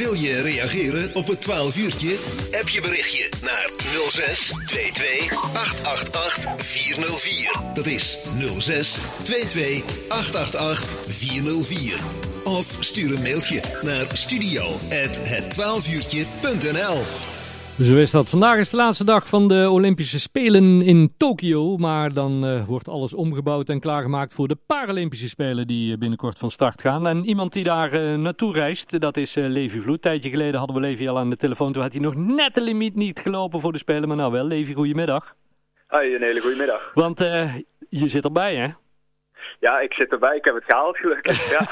Wil je reageren op het 12 uurtje? App je berichtje naar 06 22 888 404. Dat is 06 22 888 404. Of stuur een mailtje naar studio@het12uurtje.nl. Zo is dat. Vandaag is de laatste dag van de Olympische Spelen in Tokio. Maar dan uh, wordt alles omgebouwd en klaargemaakt voor de Paralympische Spelen die binnenkort van start gaan. En iemand die daar uh, naartoe reist, dat is uh, Levi Vloed. Een tijdje geleden hadden we Levi al aan de telefoon. Toen had hij nog net de limiet niet gelopen voor de Spelen. Maar nou wel, Levi, goedemiddag. Hoi, een hele goede middag. Want je zit erbij, hè? Ja, ik zit erbij. Ik heb het gehaald, gelukkig. Ja,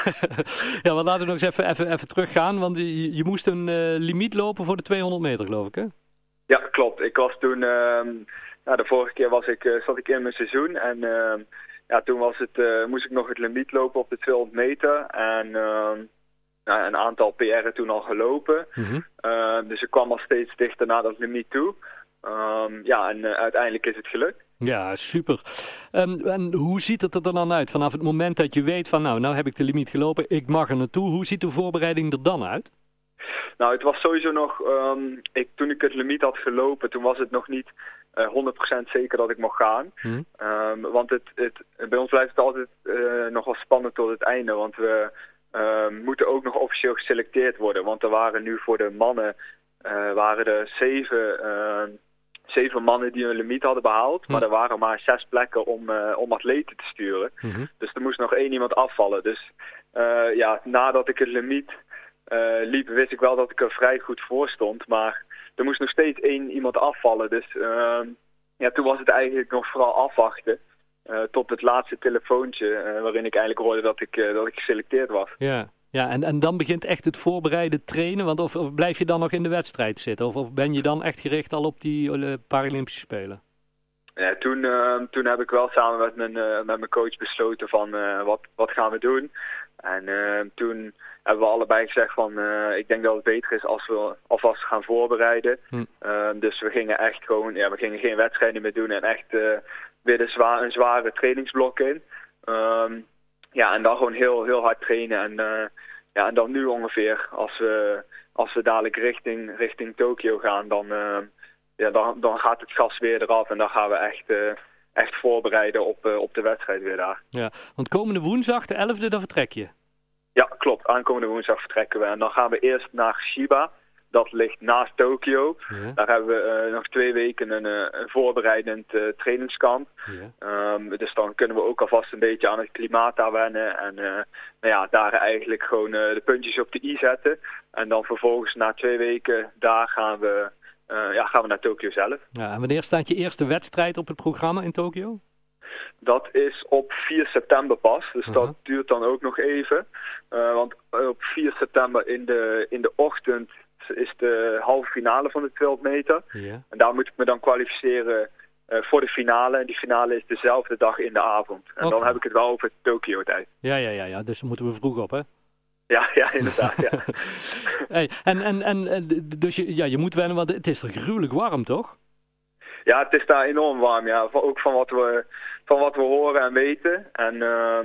ja maar laten we nog eens even, even, even teruggaan. Want je, je moest een uh, limiet lopen voor de 200 meter, geloof ik, hè? Ja, klopt. Ik was toen... Uh, nou, de vorige keer was ik, uh, zat ik in mijn seizoen. En uh, ja, toen was het, uh, moest ik nog het limiet lopen op de 200 meter. En nou, een aantal PR'en toen al gelopen. Mm -hmm. dus ik kwam al steeds dichter naar dat limiet toe. Um, ja, en uiteindelijk is het gelukt. Ja, super. Um, en hoe ziet het er dan uit? Vanaf het moment dat je weet van nou, nou heb ik de limiet gelopen, ik mag er naartoe. Hoe ziet de voorbereiding er dan uit? Nou, het was sowieso nog, um, ik, toen ik het limiet had gelopen, toen was het nog niet uh, 100% zeker dat ik mocht gaan. Hmm. Um, want het, het, bij ons blijft het altijd uh, nog wel spannend tot het einde, want we uh, moeten ook nog officieel geselecteerd worden. Want er waren nu voor de mannen, uh, waren er zeven zeven mannen die hun limiet hadden behaald. Maar er waren maar zes plekken om, uh, om atleten te sturen. -hmm. Dus er moest nog één iemand afvallen. Dus uh, ja, nadat ik het limiet uh, liep, wist ik wel dat ik er vrij goed voor stond. Maar er moest nog steeds één iemand afvallen. Dus ja, toen was het eigenlijk nog vooral afwachten. tot het laatste telefoontje waarin ik eigenlijk hoorde dat ik, dat ik geselecteerd was. Ja. Ja, en, en dan begint echt het voorbereiden trainen, want of, of blijf je dan nog in de wedstrijd zitten? Of, of ben je dan echt gericht al op die uh, Paralympische Spelen? Ja, toen, uh, toen heb ik wel samen met mijn, uh, met mijn coach besloten van wat, wat gaan we doen. En toen hebben we allebei gezegd van ik denk dat het beter is als we alvast gaan voorbereiden. Hm. dus we gingen echt gewoon, ja, we gingen geen wedstrijden meer doen en echt weer de zwaar, een zware trainingsblok in. En dan gewoon heel, heel hard trainen. En, uh, ja, en dan nu ongeveer, als we, als we dadelijk richting, richting Tokio gaan, dan, uh, ja, dan, dan gaat het gas weer eraf. En dan gaan we echt, uh, echt voorbereiden op, op de wedstrijd weer daar. Ja, want komende woensdag, de 11e, dan vertrek je? Ja, klopt. Aankomende woensdag vertrekken we. En dan gaan we eerst naar Shiba. Dat ligt naast Tokio. Ja. Daar hebben we uh, nog twee weken een, een voorbereidend uh, trainingskamp. Ja. Um, dus dan kunnen we ook alvast een beetje aan het klimaat daar wennen. En nou ja, daar eigenlijk gewoon de puntjes op de i zetten. En dan vervolgens na twee weken daar gaan we, ja, gaan we naar Tokio zelf. Ja, en wanneer staat je eerste wedstrijd op het programma in Tokio? Dat is op 4 september pas, dus -huh. dat duurt dan ook nog even. want op 4 september in de, in de ochtend is de halve finale van de 200 meter. Ja. En daar moet ik me dan kwalificeren uh, voor de finale. En die finale is dezelfde dag in de avond. En okay. dan heb ik het wel over Tokio tijd. Ja, ja, ja, ja, dus moeten we vroeg op, hè? Ja, ja, inderdaad, ja. hey, en, en, en dus je, ja, je moet wennen, want het is toch gruwelijk warm, toch? Ja, het is daar enorm warm, ja. Ook van wat we, van wat we horen en weten. En uh,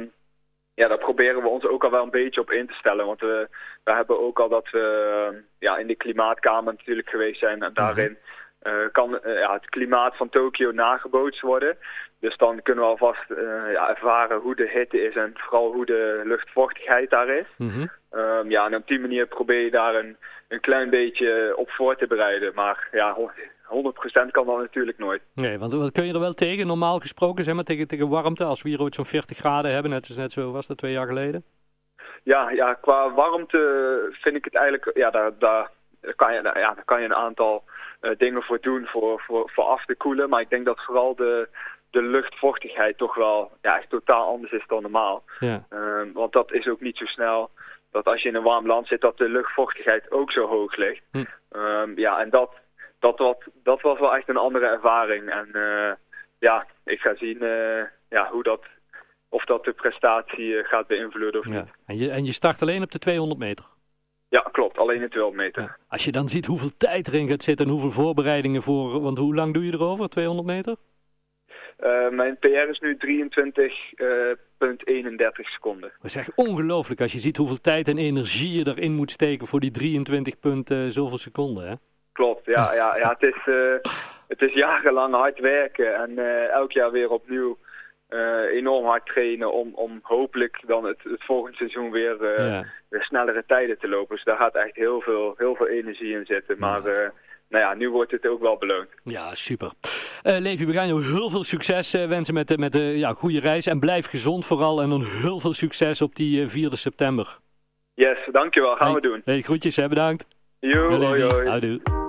ja, daar proberen we ons ook al wel een beetje op in te stellen. Want we, we hebben ook al dat we ja, in de klimaatkamer natuurlijk geweest zijn. En daarin uh, kan uh, ja, het klimaat van Tokio nagebootst worden. Dus dan kunnen we alvast uh, ja, ervaren hoe de hitte is en vooral hoe de luchtvochtigheid daar is. Mm -hmm. um, ja, en op die manier probeer je daar een, een klein beetje op voor te bereiden. Maar ja, 100% kan dat natuurlijk nooit. Nee, want wat kun je er wel tegen, normaal gesproken, zeg maar, tegen, tegen warmte, als we hier ooit zo'n 40 graden hebben, net, net zo was dat twee jaar geleden? Ja, ja, qua warmte vind ik het eigenlijk, ja, daar, daar, kan, je, ja, daar kan je een aantal uh, dingen voor doen voor, voor, voor af te koelen. Maar ik denk dat vooral de, de luchtvochtigheid toch wel ja, echt totaal anders is dan normaal. Ja. Um, want dat is ook niet zo snel dat als je in een warm land zit, dat de luchtvochtigheid ook zo hoog ligt. Hm. Um, ja, en dat, dat, dat was wel echt een andere ervaring. En uh, ja, ik ga zien uh, ja, hoe dat, of dat de prestatie uh, gaat beïnvloeden of ja. niet. En je, en je start alleen op de 200 meter? Ja, klopt. Alleen de 200 meter. Ja. Als je dan ziet hoeveel tijd erin gaat zitten en hoeveel voorbereidingen voor... Want hoe lang doe je erover, 200 meter? mijn PR is nu 23,31 seconden. Dat is echt ongelooflijk als je ziet hoeveel tijd en energie je erin moet steken voor die 23 punten zoveel seconden. Hè? Klopt, ja, ja, ja het, is, het is jarenlang hard werken en elk jaar weer opnieuw uh, enorm hard trainen om, om hopelijk dan het, het volgende seizoen weer, uh, weer snellere tijden te lopen. Dus daar gaat echt heel veel, heel veel energie in zitten. Maar uh, nou ja, nu wordt het ook wel beloond. Ja, super. Levi, we gaan jou heel veel succes wensen met, met de ja, goede reis. En blijf gezond vooral. En dan heel veel succes op die 4 september. Yes, dankjewel. Gaan hey, we doen. Hey, groetjes, hè, bedankt. Jo, hoi, hoi. Houdoe.